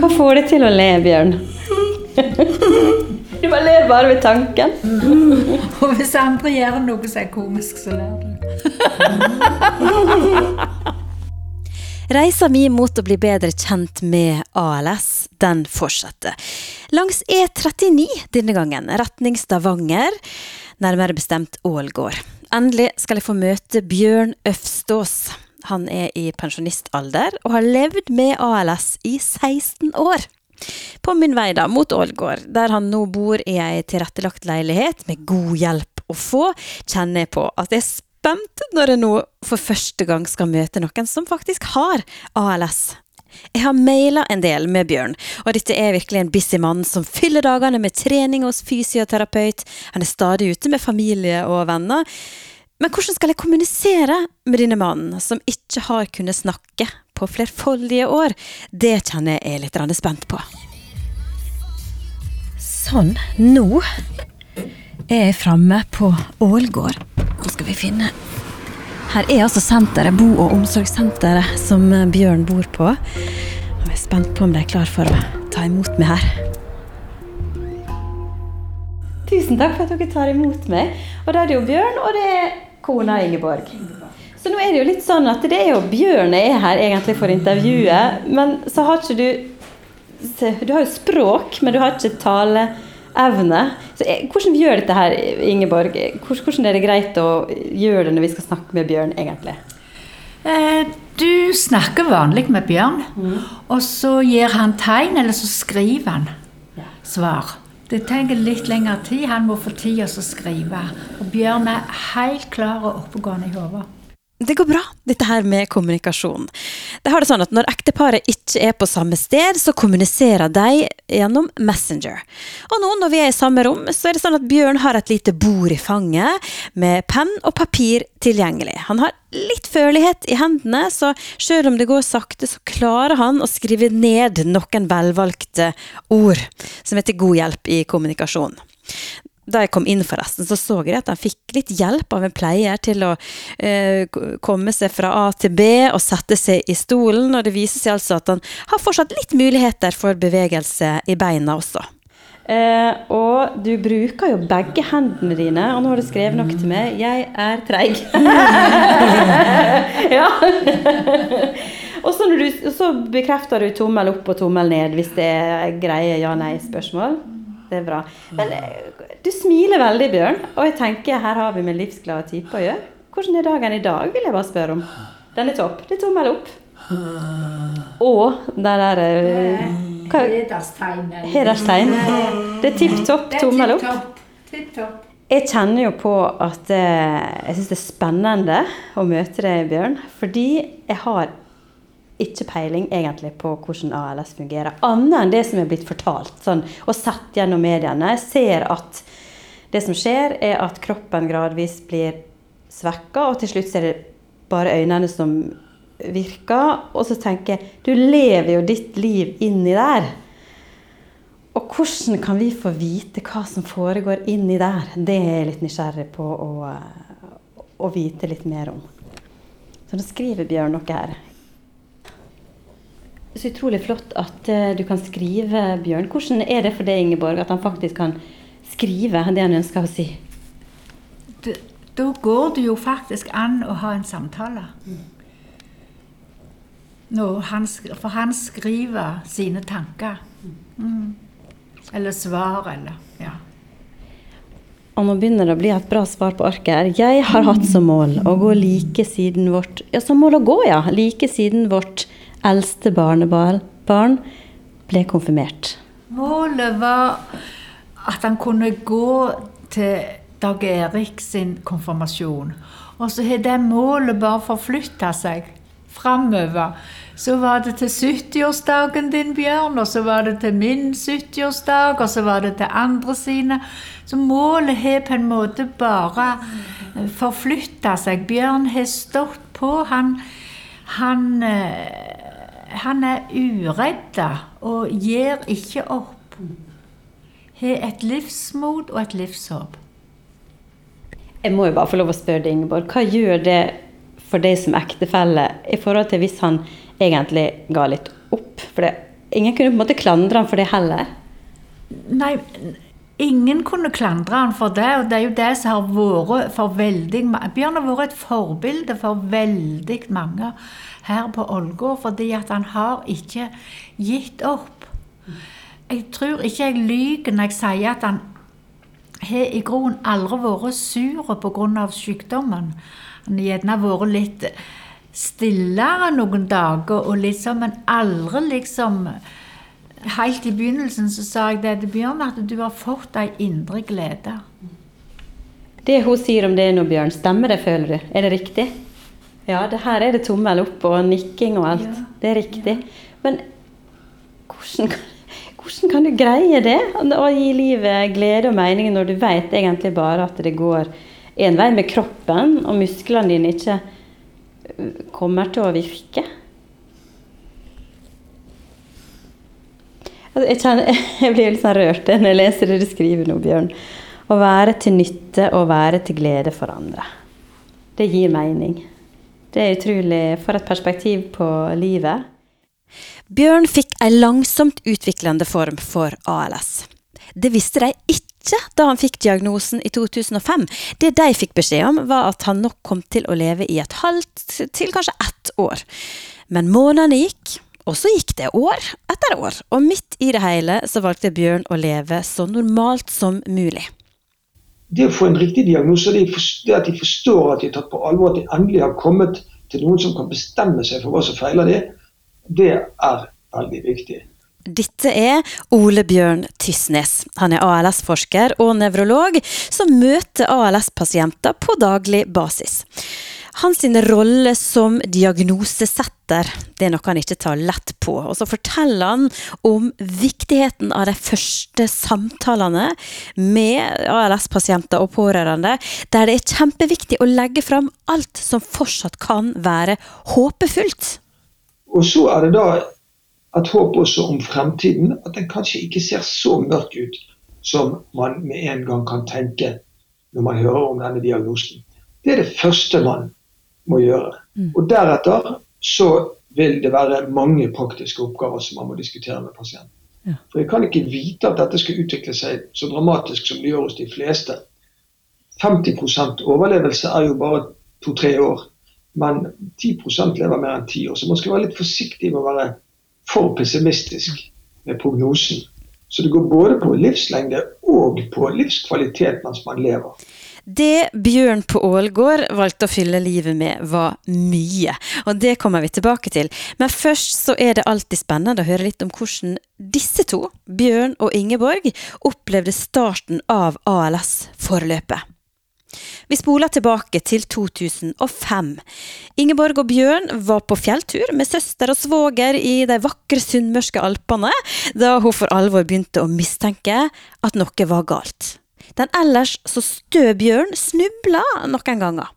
Hva får deg til å le, Bjørn? Du bare ler bare ved tanken. Og hvis andre gjør noe som er komisk, så ler du. Reisa mi mot å bli bedre kjent med ALS, den fortsetter. Langs E39 denne gangen, retning Stavanger, nærmere bestemt Ålgård. Endelig skal jeg få møte Bjørn Øfstås. Han er i pensjonistalder og har levd med ALS i 16 år. På min vei da, mot Ålgård, der han nå bor i ei tilrettelagt leilighet med god hjelp å få, kjenner jeg på at jeg er spent når jeg nå for første gang skal møte noen som faktisk har ALS. Jeg har maila en del med Bjørn, og dette er virkelig en busy mann som fyller dagene med trening hos fysioterapeut, han er stadig ute med familie og venner. Men hvordan skal jeg kommunisere med denne mannen, som ikke har kunnet snakke på flerfoldige år? Det kjenner jeg er litt spent på. Sånn, nå er jeg framme på Ålgård. Nå skal vi finne Her er altså senteret, bo- og omsorgssenteret som Bjørn bor på. Jeg er spent på om de er klar for å ta imot meg her. Tusen takk for at dere tar imot meg. Og da er det jo Bjørn, og det er kona Ingeborg. Så nå er det jo litt sånn at det er jo Bjørn jeg er her egentlig for intervjuet, men så har ikke du Du har jo språk, men du har ikke taleevne. Så hvordan hvordan gjør dette her, Ingeborg? Hvordan er det greit å gjøre det når vi skal snakke med Bjørn, egentlig? Eh, Du snakker vanlig med Bjørn, og så gir han tegn, eller så skriver han svar. Det trenger litt lengre tid. Han må få tid til å skrive. Og Bjørn er helt klar og oppegående i hodet. Det går bra, dette her med kommunikasjon. Det har det sånn at Når ekteparet ikke er på samme sted, så kommuniserer de gjennom Messenger. Og nå når vi er i samme rom, så er det sånn at Bjørn har et lite bord i fanget med penn og papir tilgjengelig. Han har litt følelighet i hendene, så selv om det går sakte, så klarer han å skrive ned noen velvalgte ord, som er til god hjelp i kommunikasjon da jeg kom inn, forresten, så så jeg at han fikk litt hjelp av en pleier til å eh, komme seg fra A til B og sette seg i stolen. Og det viser seg altså at han har fortsatt litt muligheter for bevegelse i beina også. Eh, og du bruker jo begge hendene dine, og nå har du skrevet noe til meg. 'Jeg er treig'. ja. og så, så bekrefter du tommel opp og tommel ned hvis det er greie ja-nei-spørsmål. Det er bra. Men eh, du smiler veldig, Bjørn, og jeg tenker her har vi med livsglade typer å gjøre. Hvordan er dagen i dag, vil jeg bare spørre om. Den er topp. Det er tommel opp. Og den der er det... Hederstegn. Det er tipp topp tommel opp. Tipp topp. Jeg kjenner jo på at eh, jeg syns det er spennende å møte deg, Bjørn. Fordi jeg har ikke peiling egentlig på hvordan ALS fungerer. Annet enn det som er blitt fortalt sånn, og sett gjennom mediene. Jeg ser at det som skjer, er at kroppen gradvis blir svekka, og til slutt er det bare øynene som virker. Og så tenker jeg du lever jo ditt liv inni der. Og hvordan kan vi få vite hva som foregår inni der? Det er jeg litt nysgjerrig på å, å vite litt mer om. Så nå skriver Bjørn noe her. Så utrolig flott at eh, du kan skrive, Bjørn. Hvordan er det for deg, Ingeborg, at han faktisk kan skrive det han ønsker å si? Da går det jo faktisk an å ha en samtale. Han, for han skriver sine tanker. Mm. Eller svar, eller Ja. Og nå begynner det å bli et bra svar på arket her. Jeg har hatt som mål å gå like siden vårt Ja, som mål å gå, ja. Like siden vårt eldste barnebarn ble konfirmert. Målet var at han kunne gå til Dag Erik sin konfirmasjon. Og så har det målet bare forflytta seg framover. Så var det til 70-årsdagen din, Bjørn, og så var det til min 70-årsdag, og så var det til andre sine. Så målet har på en måte bare forflytta seg. Bjørn har stått på. Han, han, eh, han er uredda og gir ikke opp. Har et livsmot og et livshåp. Jeg må jo bare få lov å spørre deg, Ingeborg. Hva gjør det for deg som ektefelle i forhold til hvis han egentlig ga litt opp? For det, ingen kunne på en måte klandre han for det heller. Nei, ingen kunne klandre han for det, og det er jo det som har vært for veldig mange. Bjørn har vært et forbilde for veldig mange her på Ålgård, fordi at han har ikke gitt opp. Jeg tror ikke jeg lyver når jeg sier at han har i grunnen aldri vært sur pga. sykdommen. Han har gjerne vært litt stillere noen dager, og sånn, men aldri liksom Helt i begynnelsen så sa jeg det til Bjørn, at du har fått ei indre glede. Det hun sier om det nå, Bjørn, stemmer det, føler du? Er det riktig? Ja, det her er det tommel opp og nikking og alt. Ja. Det er riktig. Men hvordan, kan- hvordan kan du greie det? Å gi livet glede og mening når du vet egentlig bare at det går en vei med kroppen, og musklene dine ikke kommer til å virke? Altså, jeg, kjenner, jeg blir litt sånn rørt når jeg leser det du skriver nå, Bjørn. Å være til nytte og være til glede for andre. Det gir mening. Det er utrolig For et perspektiv på livet. Bjørn fikk ei langsomt utviklende form for ALS. Det visste de ikke da han fikk diagnosen i 2005. Det de fikk beskjed om, var at han nok kom til å leve i et halvt til kanskje ett år. Men månedene gikk, og så gikk det år etter år. Og midt i det hele så valgte Bjørn å leve så normalt som mulig. det å få en riktig diagnose, det, at de forstår at de er tatt på alvor, at de endelig har kommet til noen som kan bestemme seg for hva som feiler dem, det er veldig viktig. Dette er Ole Bjørn Tysnes. Han er ALS-forsker og nevrolog som møter ALS-pasienter på daglig basis. Hans rolle som diagnosesetter det er noe han ikke tar lett på. Og så forteller han om viktigheten av de første samtalene med ALS-pasienter og pårørende, der det er kjempeviktig å legge fram alt som fortsatt kan være håpefullt. Og så er det da et håp også om fremtiden, at den kanskje ikke ser så mørk ut som man med en gang kan tenke når man hører om denne diagnosen. Det er det første man må gjøre. Og deretter så vil det være mange praktiske oppgaver som man må diskutere med pasienten. For jeg kan ikke vite at dette skal utvikle seg så dramatisk som det gjør hos de fleste. 50 overlevelse er jo bare to-tre år. Men 10% lever mer enn ti år. Så man skal være litt forsiktig med å være for pessimistisk med prognosen. Så det går både på livslengde og på livskvalitet mens man lever. Det Bjørn på Ålgård valgte å fylle livet med, var mye. Og det kommer vi tilbake til. Men først så er det alltid spennende å høre litt om hvordan disse to, Bjørn og Ingeborg, opplevde starten av ALS-forløpet. Vi spoler tilbake til 2005. Ingeborg og Bjørn var på fjelltur med søster og svoger i de vakre sunnmørske alpene, da hun for alvor begynte å mistenke at noe var galt. Den ellers så stø Bjørn snubla noen ganger.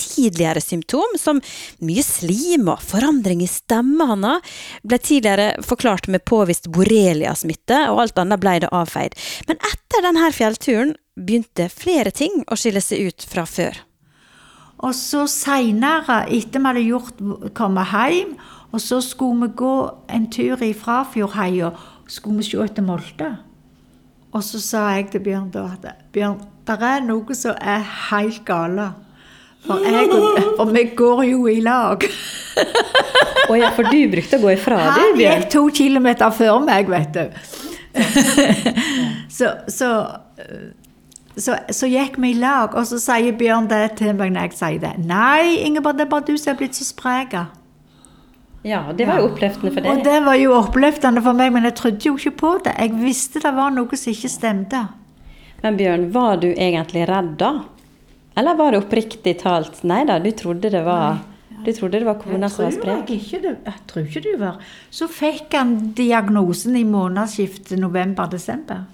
Tidligere symptom, som mye slim og forandring i stemma hans, ble tidligere forklart med påvist borrelia-smitte, og alt annet ble det avfeid. Men etter denne fjellturen begynte flere ting å skille seg ut fra før. Og så seinere, etter vi hadde gjort, kommet hjem, og så skulle vi gå en tur i Frafjordheia, skulle vi se etter Molde. Og så sa jeg til Bjørn da at Bjørn, det er noe som er helt gale. For, jeg, for vi går jo i lag. Å ja, for du brukte å gå ifra, det Han gikk to kilometer før meg, vet du. så, så, så, så gikk vi i lag, og så sier Bjørn det til meg når jeg sier det. Nei, Ingeborg, det er bare du som er blitt så sprek. Ja, det var jo oppløftende for deg. Og det var jo oppløftende for meg, men jeg trodde jo ikke på det. Jeg visste det var noe som ikke stemte. Men Bjørn, var du egentlig redd da? Eller var det oppriktig talt Nei da, du trodde det var Du trodde det var kona som var sprek? jeg ikke det, jeg tror ikke det var. Så fikk han diagnosen i månedsskiftet november-desember.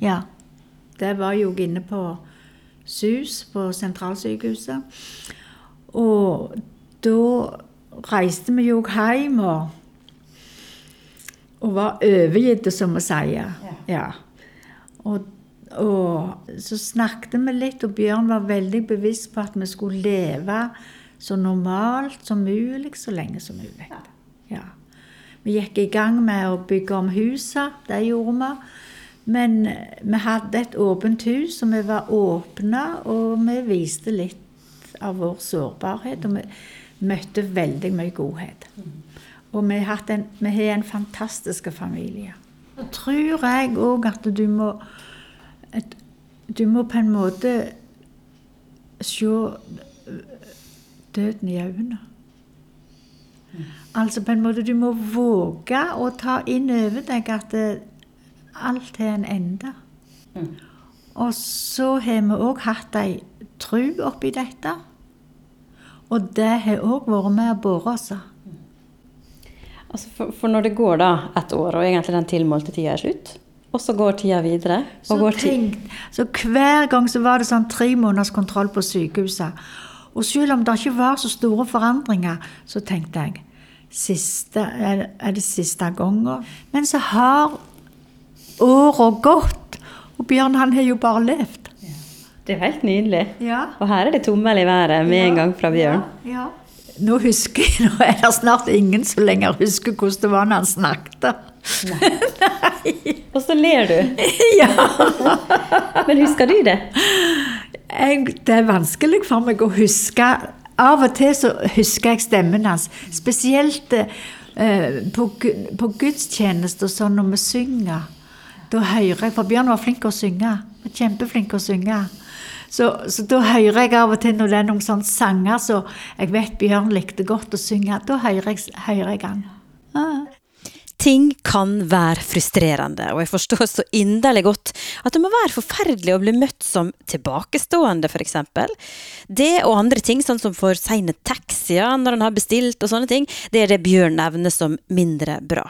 Ja. Det var jo inne på SUS, på sentralsykehuset. Og da reiste vi jo hjem og, og var overgitte, som vi sier. Ja. Og, og så snakket vi litt, og Bjørn var veldig bevisst på at vi skulle leve så normalt som mulig, så lenge som mulig. Ja. Vi gikk i gang med å bygge om huset. Det gjorde vi. Men vi hadde et åpent hus, og vi var åpne, og vi viste litt av vår sårbarhet. Og vi møtte veldig mye godhet. Og vi har, en, vi har en fantastisk familie. Så tror jeg òg at du må et, Du må på en måte se døden i øynene. Altså på en måte Du må våge å ta inn over deg at det, alt har en ende. Og så har vi òg hatt ei tru oppi dette. Og det har òg vært med å båre oss. Altså for, for når det går da et år, og egentlig den tilmålte tida er slutt, og så går tida videre og Så, tenk, så hver gang så var det sånn tre måneders kontroll på sykehuset. Og selv om det ikke var så store forandringer, så tenkte jeg siste, er, det- siste gangen? Men så har åra gått, og Bjørn han har jo bare levd. Det er jo helt nydelig. Ja. Og her er det tommel i været med en gang fra Bjørn. Ja. Nå husker jeg, nå er det snart ingen som lenger husker hvordan det var når han snakket. Og så ler du. ja. Men husker du det? jeg, det er vanskelig for meg å huske. Av og til så husker jeg stemmen hans. Spesielt eh, på, på gudstjeneste sånn når vi synger. Da hører jeg, For Bjørn var flink å synge. Var Kjempeflink å synge. Så, så da hører jeg av og til når det er noen sånne sanger så jeg vet Bjørn likte godt å synge, da hører jeg, hører jeg han. Ah. Ting kan være frustrerende, og jeg forstår så inderlig godt at det må være forferdelig å bli møtt som tilbakestående, f.eks. Det og andre ting, sånn som for seine taxier når en har bestilt og sånne ting, det er det Bjørn nevner som mindre bra.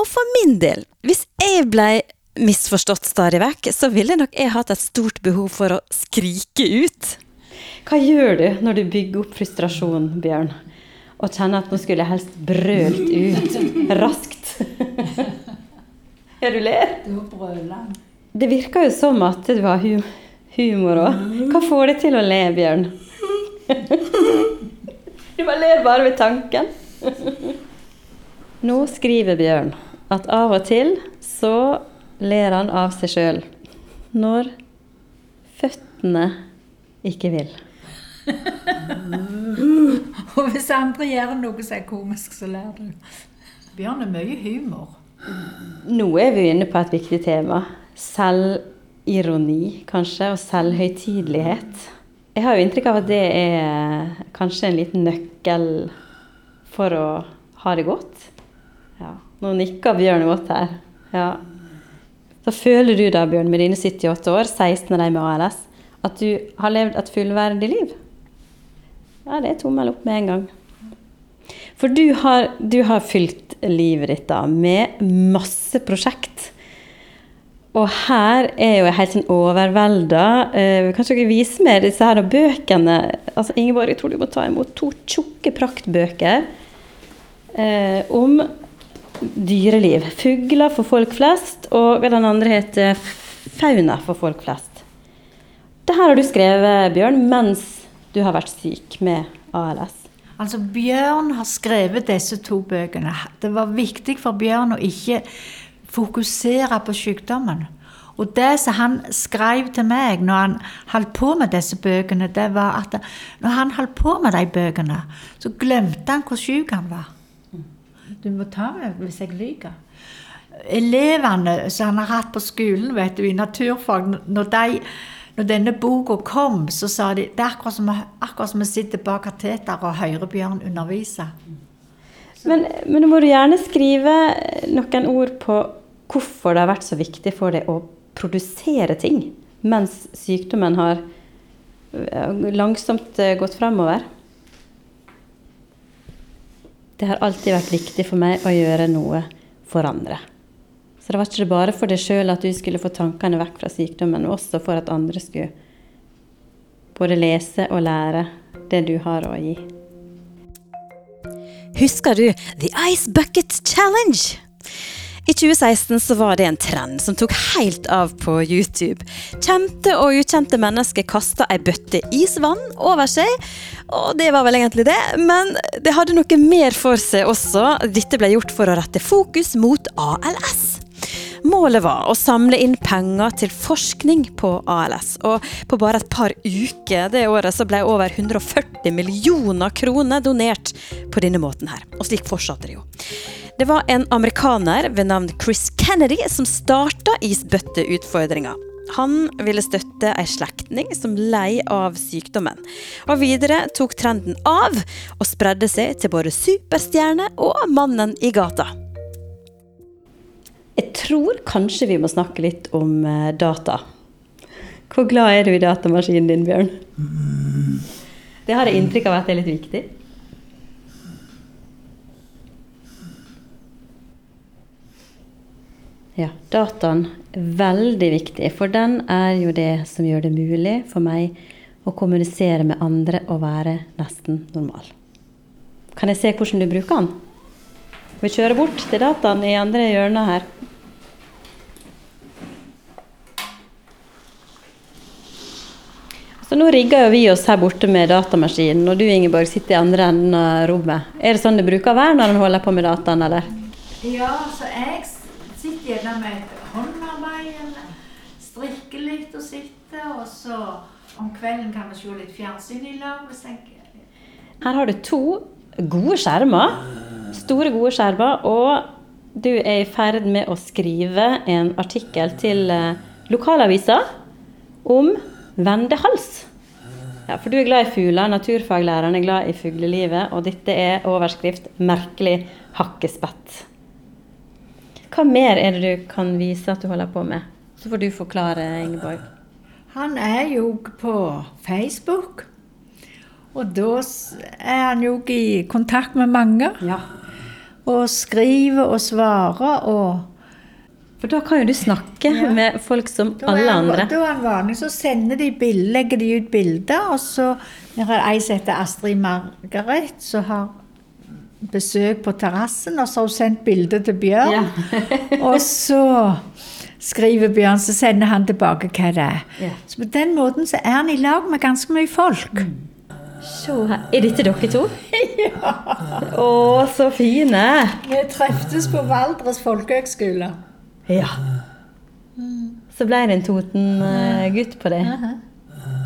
Og for min del, hvis jeg blei misforstått stadig vekk, så ville nok jeg hatt et stort behov for å skrike ut. Hva gjør du når du bygger opp frustrasjon, Bjørn? Og kjenner at nå skulle jeg helst brølt ut raskt? ja, du ler? Da brøler han. Det virker jo som at du har hu humor òg. Hva får deg til å le, Bjørn? du bare ler bare ved tanken. Nå skriver Bjørn at av og til så ler han av seg sjøl. Når føttene ikke vil. Og hvis andre gjør noe som er komisk, så ler du. Bjørn er mye humor. Nå er vi inne på et viktig tema. Selvironi, kanskje, og selvhøytidelighet. Jeg har jo inntrykk av at det er kanskje en liten nøkkel for å ha det godt. Ja. Nå nikker Bjørn godt her. Ja. Da føler du da, Bjørn, med dine 78 år, 16 av dem med ALS, at du har levd et fullverdig liv? Ja, det er tommel opp med en gang. For du har, du har fylt livet ditt da med masse prosjekt. Og her er jo jeg helt sånn overvelda. Eh, kanskje dere viser meg disse her bøkene? Altså, Ingeborg, jeg tror du må ta imot to tjukke praktbøker eh, om dyreliv. Fugler for folk flest, og den andre heter Fauna for folk flest. Det her har du skrevet, Bjørn, mens du har vært syk med ALS. Altså, Bjørn har skrevet disse to bøkene. Det var viktig for Bjørn å ikke fokusere på sykdommen. Og det som han skrev til meg når han holdt på med disse bøkene, det var at når han holdt på med de bøkene, så glemte han hvor syk han var. Du må ta meg hvis jeg lyver. Elevene som han har hatt på skolen vet du, i naturfag, når, de, når denne boka kom, så sa de det er akkurat som, akkurat som vi sitter bak kateter og hører Bjørn undervise. Men, men nå må du gjerne skrive noen ord på hvorfor det har vært så viktig for deg å produsere ting mens sykdommen har eh, langsomt eh, gått fremover. Det har alltid vært viktig for meg å gjøre noe for andre. Så det var ikke bare for deg sjøl at du skulle få tankene vekk fra sykdommen, men også for at andre skulle både lese og lære det du har å gi. Husker du The Ice Bucket Challenge? I 2016 så var det en trend som tok helt av på YouTube. Kjente og ukjente mennesker kasta ei bøtte isvann over seg, og det var vel egentlig det. Men det hadde noe mer for seg også. Dette ble gjort for å rette fokus mot ALS. Målet var å samle inn penger til forskning på ALS. Og på bare et par uker det året så ble over 140 millioner kroner donert på denne måten her. Og slik fortsatte det jo. Det var en amerikaner ved navn Chris Kennedy som starta isbøtteutfordringa. Han ville støtte ei slektning som lei av sykdommen. Og videre tok trenden av og spredde seg til både superstjerne og mannen i gata. Jeg tror kanskje vi må snakke litt om eh, data. Hvor glad er du i datamaskinen din, Bjørn? Det har jeg inntrykk av at det er litt viktig. Ja, dataen er veldig viktig, for den er jo det som gjør det mulig for meg å kommunisere med andre og være nesten normal. Kan jeg se hvordan du bruker den? Vi kjører bort til dataen i andre hjørnet her. Så nå rigger vi oss her borte med datamaskinen, og du Ingeborg sitter i andre enden av rommet. Er det sånn det bruker å være når en holder på med dataen, eller? Ja, så jeg sitter gjerne med et håndarbeid eller strikker litt og sitter, og så om kvelden kan vi se litt fjernsyn i lag. Her har du to gode skjermer. Store, gode skjermer. Og du er i ferd med å skrive en artikkel til eh, lokalavisa om vendehals. Ja, for du er glad i fugler. Naturfaglæreren er glad i fuglelivet. Og dette er overskrift 'Merkelig hakkespett'. Hva mer er det du kan vise at du holder på med? Så får du forklare, Ingeborg. Han er jo på Facebook. Og da er han jo i kontakt med mange. Ja. Og skriver og svarer og For da kan jo du snakke Ja. med folk som Da alle han- andre. Da er han vanlig. Så sender de bilder, legger de ut bilder, og så er ei som heter Astrid Margaret, som har besøk på terrassen, og så har hun sendt bilde til Bjørn. Ja. og så skriver Bjørn, så sender han tilbake hva det er. Ja. Så på den måten så er han i lag med ganske mye folk. Se her. Er dette dere to? ja. Å, så fine. Vi treftes på Valdres folkehøgskole. Ja. Så ble det en Toten-gutt på det.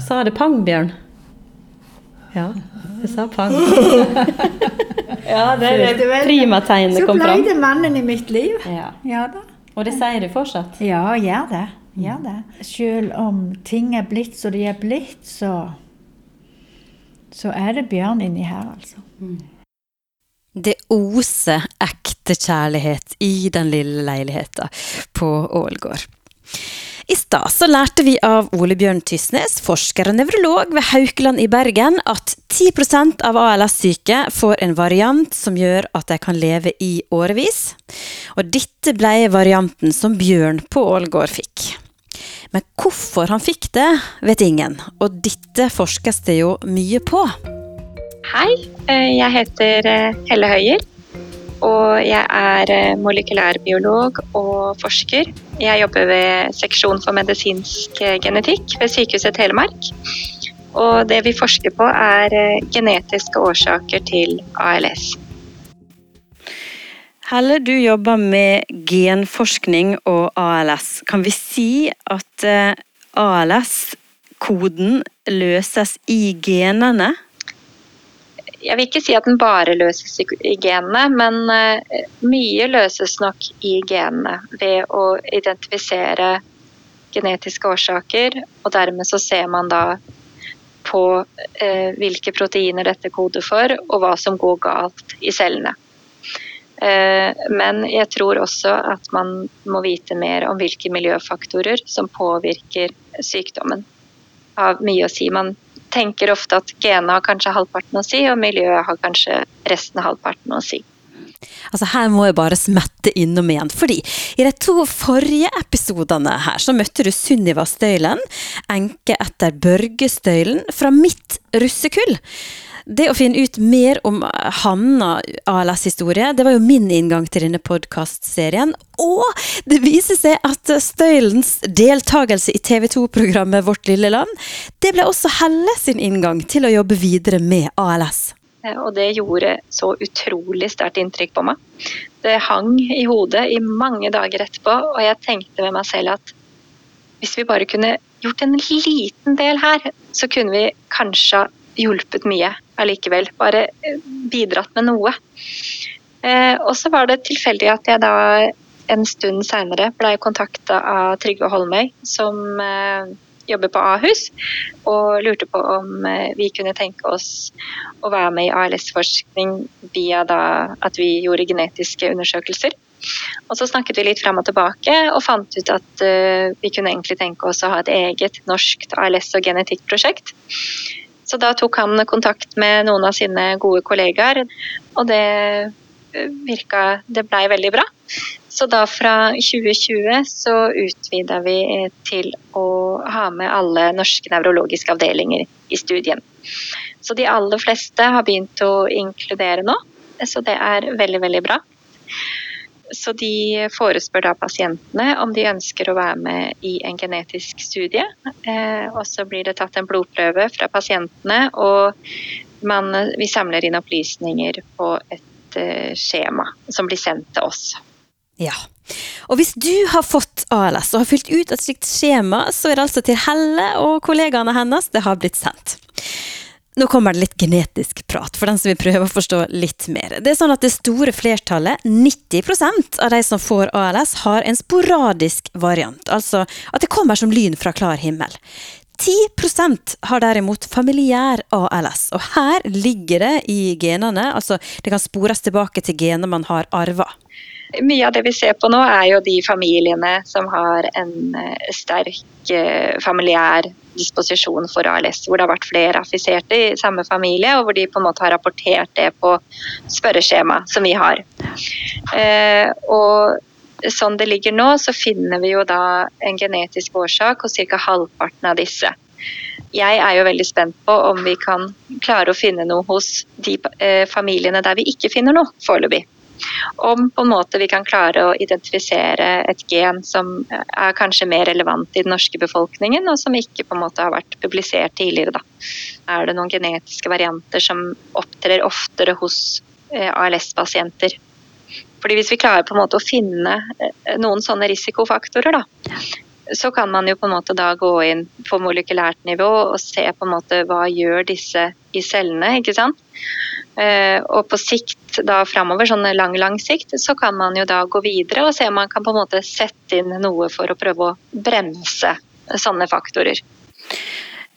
Sa det pang, Bjørn? Ja, det sa pang. ja, det er det primategnet kom fram. Så ble det mannen i mitt liv. Ja. Ja da. Og det sier du fortsatt? Ja, gjør det. Gjør det. Selv om ting er blitt som de er blitt, så så er det Bjørn inni her, altså. Det oser ekte kjærlighet i den lille leiligheta på Ålgård. I stad så lærte vi av Ole Bjørn Tysnes, forsker og nevrolog ved Haukeland i Bergen, at 10% av ALS-syke får en variant som gjør at de kan leve i årevis. Og dette ble varianten som Bjørn på Ålgård fikk. Men hvorfor han fikk det, vet ingen, og dette forskes det jo mye på. Hei, eh, jeg heter eh, Helle Høyer. Og jeg er eh, molekylærbiolog og forsker. Jeg jobber ved seksjon for medisinsk genetikk ved Sykehuset Telemark. Og det vi forsker på er genetiske årsaker til ALS. Helle, du jobber med genforskning og ALS. Kan vi si at eh, ALS-koden løses i genene? Jeg vil ikke si at den bare løses i genene, men eh, mye løses nok i genene ved å identifisere genetiske årsaker, og dermed så ser man da på eh, hvilke proteiner dette koder for, og hva som går galt i cellene. Eh, men jeg tror også at man må vite mer om hvilke miljøfaktorer som påvirker sykdommen. Har mye å si. Man tenker ofte at genene har kanskje halvparten å si, og miljøet har kanskje resten av halvparten å si. Altså Her må jeg bare smette innom igjen, fordi i de to forrige episodene her så møtte du Sunniva Støylen, enke etter Børge Støylen fra mitt russekull. Det å finne ut mer om Hanna ALS-historie, det var jo min inngang til denne podkastserien. Og det viser seg at Støylens deltakelse i TV 2-programmet Vårt lille land, det ble også Helle sin inngang til å jobbe videre med ALS. Og det gjorde så utrolig sterkt inntrykk på meg. Det hang i hodet i mange dager etterpå, og jeg tenkte med meg selv at hvis vi bare kunne gjort en liten del her, så kunne vi kanskje hjulpet mye allikevel. Bare eh, bidratt med noe. Eh, og så var det tilfeldig at jeg da en stund seinere blei kontakta av Trygve Holmøy, som eh, jobber på Ahus, og lurte på om eh, vi kunne tenke oss å være med i ALS-forskning via da at vi gjorde genetiske undersøkelser. Og så snakket vi litt fram og tilbake og fant ut at uh, vi kunne egentlig tenke oss å ha et eget norskt ALS- og genetikkprosjekt. Så da tok han kontakt med noen av sine gode kollegaer, og det uh, virka Det blei veldig bra. Så da fra 2020 så utvida vi til å ha med alle norske nevrologiske avdelinger i studien. Så de aller fleste har begynt å inkludere nå, så det er veldig, veldig bra. Så de forespør da pasientene om de ønsker å være med i en genetisk studie. Eh, og så blir det tatt en blodprøve fra pasientene, og man, vi samler inn opplysninger på et eh, skjema som blir sendt til oss. Ja. Og hvis du har fått ALS og har fylt ut et slikt skjema, så er det altså til Helle og kollegaene hennes det har blitt sendt. Nå kommer det litt genetisk prat, for den som vil prøve å forstå litt mer. Det er sånn at det store flertallet, 90% av de som får ALS, har en sporadisk variant. Altså at det kommer som lyn fra klar himmel. 10% har derimot familiær ALS, og her ligger det i genene. Altså det kan spores tilbake til gener man har arva. Mye av det vi ser på nå, er jo de familiene som har en eh, sterk eh, familiær disposisjon for ALS, hvor det har vært flere affiserte i samme familie, og hvor de på en måte har rapportert det på spørreskjema som vi har. Eh, og sånn det ligger nå, så finner vi jo da en genetisk årsak hos ca. halvparten av disse. Jeg er jo veldig spent på om vi kan klare å finne noe hos de eh, familiene der vi ikke finner noe foreløpig om på en måte vi kan klare å identifisere et gen som er kanskje mer relevant i den norske befolkningen, og som ikke på en måte har vært publisert tidligere. Da. Er det noen genetiske varianter som opptrer oftere hos eh, ALS-pasienter? Fordi Hvis vi klarer på en måte å finne eh, noen sånne risikofaktorer, da, så kan man jo på en måte da gå inn på molekylært nivå og se på en måte hva gjør disse i cellene. ikke sant? Eh, og på sikt da framover, sånn lang, lang sikt, så kan man jo da gå videre og se om man kan på en måte sette inn noe for å prøve å bremse sånne faktorer.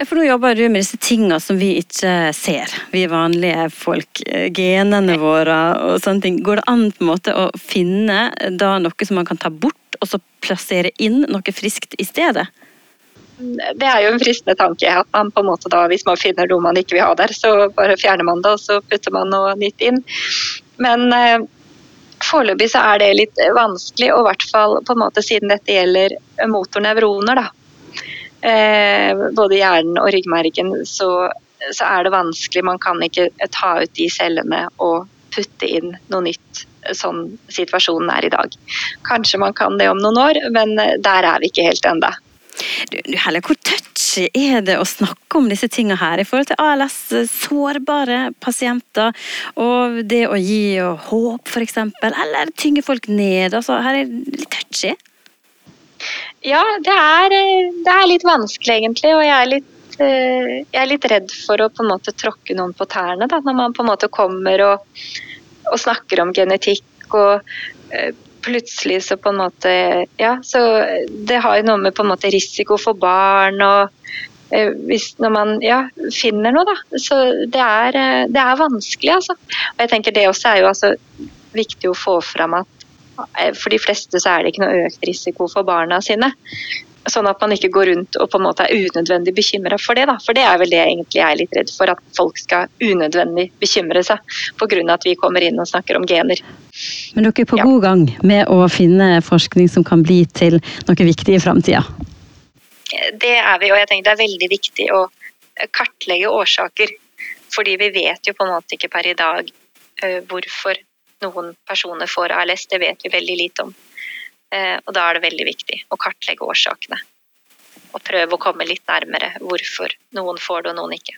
For nå jobber du med disse tingene som vi ikke ser, vi vanlige folk. Eh, genene våre og sånne ting. Går det an på en måte å finne da noe som man kan ta bort, og så plassere inn noe friskt i stedet? Det er jo en fristende tanke at man på en måte da, hvis man finner noe man ikke vil ha der, så bare fjerner man det og så putter man noe nytt inn. Men eh, foreløpig så er det litt vanskelig, og i hvert fall på en måte siden dette gjelder motornevroner. da Eh, både hjernen og ryggmergen, så, så, er det vanskelig. Man kan ikke ta ut de cellene og putte inn noe nytt, sånn situasjonen er i dag. Kanskje man kan det om noen år, men der er vi ikke helt ennå. Du, Helle, hvor touchy er det å snakke om disse tingene her i forhold til ALS, sårbare pasienter, og det å gi håp f.eks., eller tynge folk ned? Altså, her er det litt touchy? Ja, det er, det er, litt vanskelig egentlig. Og jeg er litt, eh, jeg er litt redd for å på en måte tråkke noen på tærne. Da, når man på en måte kommer og, og snakker om genetikk og eh, plutselig så på en måte Ja, så det har jo noe med på en måte risiko for barn og hvis når man ja, finner noe, da. Så det er, det er vanskelig, altså. Og jeg tenker det også er jo altså viktig å få fram at Eh, for de fleste så er det ikke noe økt risiko for barna sine. Sånn at man ikke går rundt og på en måte er unødvendig bekymra for det. Da. For det er vel det egentlig jeg er litt redd for, at folk skal unødvendig bekymre seg pga. at vi kommer inn og snakker om gener. Men dere er på ja. god gang med å finne forskning som kan bli til noe viktig i framtida? Det er vi, og jeg tenker det er veldig viktig å kartlegge årsaker. Fordi vi vet jo på en måte ikke per i dag uh, hvorfor noen personer får ALS. Det vet vi veldig lite om. Uh, og da er det veldig viktig å kartlegge årsakene. Og prøve å komme litt nærmere hvorfor noen får det og noen ikke.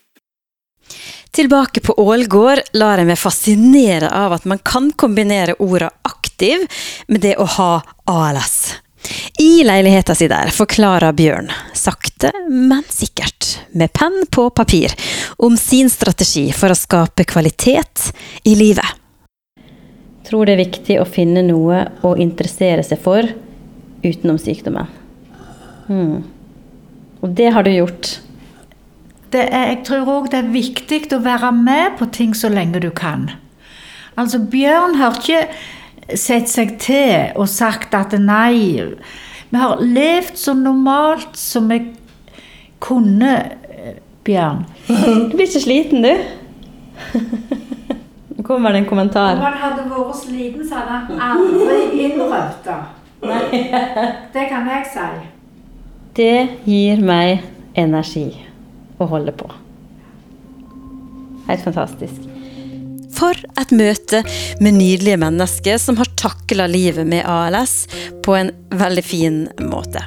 Tilbake på Ålgård lar jeg meg fascinere av at man kan kombinere orda aktiv med det å ha ALS. I leiligheta si der forklarer Bjørn, sakte, men sikkert, med penn på papir, om sin strategi for å skape kvalitet i livet. Tror det er viktig å finne noe å interessere seg for utenom sykdommen. Hmm. Og det har du gjort. Er, jeg tror òg det er viktig å være med på ting så lenge du kan. Altså, Bjørn har ikke sett seg til og sagt at nei Vi har levd så normalt som vi kunne, Bjørn. Du blir ikke sliten, du? Nå kommer det en kommentar. Om han hadde vært sliten, så hadde han aldri innrømt det. Det kan jeg si. Det gir meg energi å holde på. Helt fantastisk. For et møte med nydelige mennesker som har takla livet med ALS på en veldig fin måte.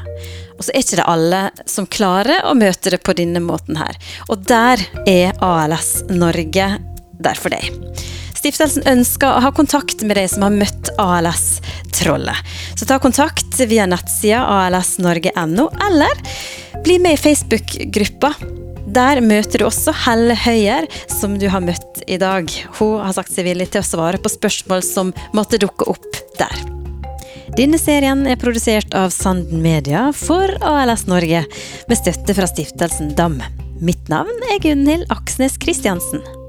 Og så er ikke det alle som klarer å møte det på denne måten her. Og der er ALS Norge der for deg. Stiftelsen ønsker å ha kontakt med de som har møtt ALS-trollet. Så ta kontakt via nettsida alsnorge.no, eller bli med i Facebook-gruppa der møter du også Helle Høyer, som du har møtt i dag. Hun har sagt seg villig til å svare på spørsmål som måtte dukke opp der. Denne serien er produsert av Sanden Media for ALS Norge, med støtte fra stiftelsen DAM. Mitt navn er Gunhild Aksnes Kristiansen.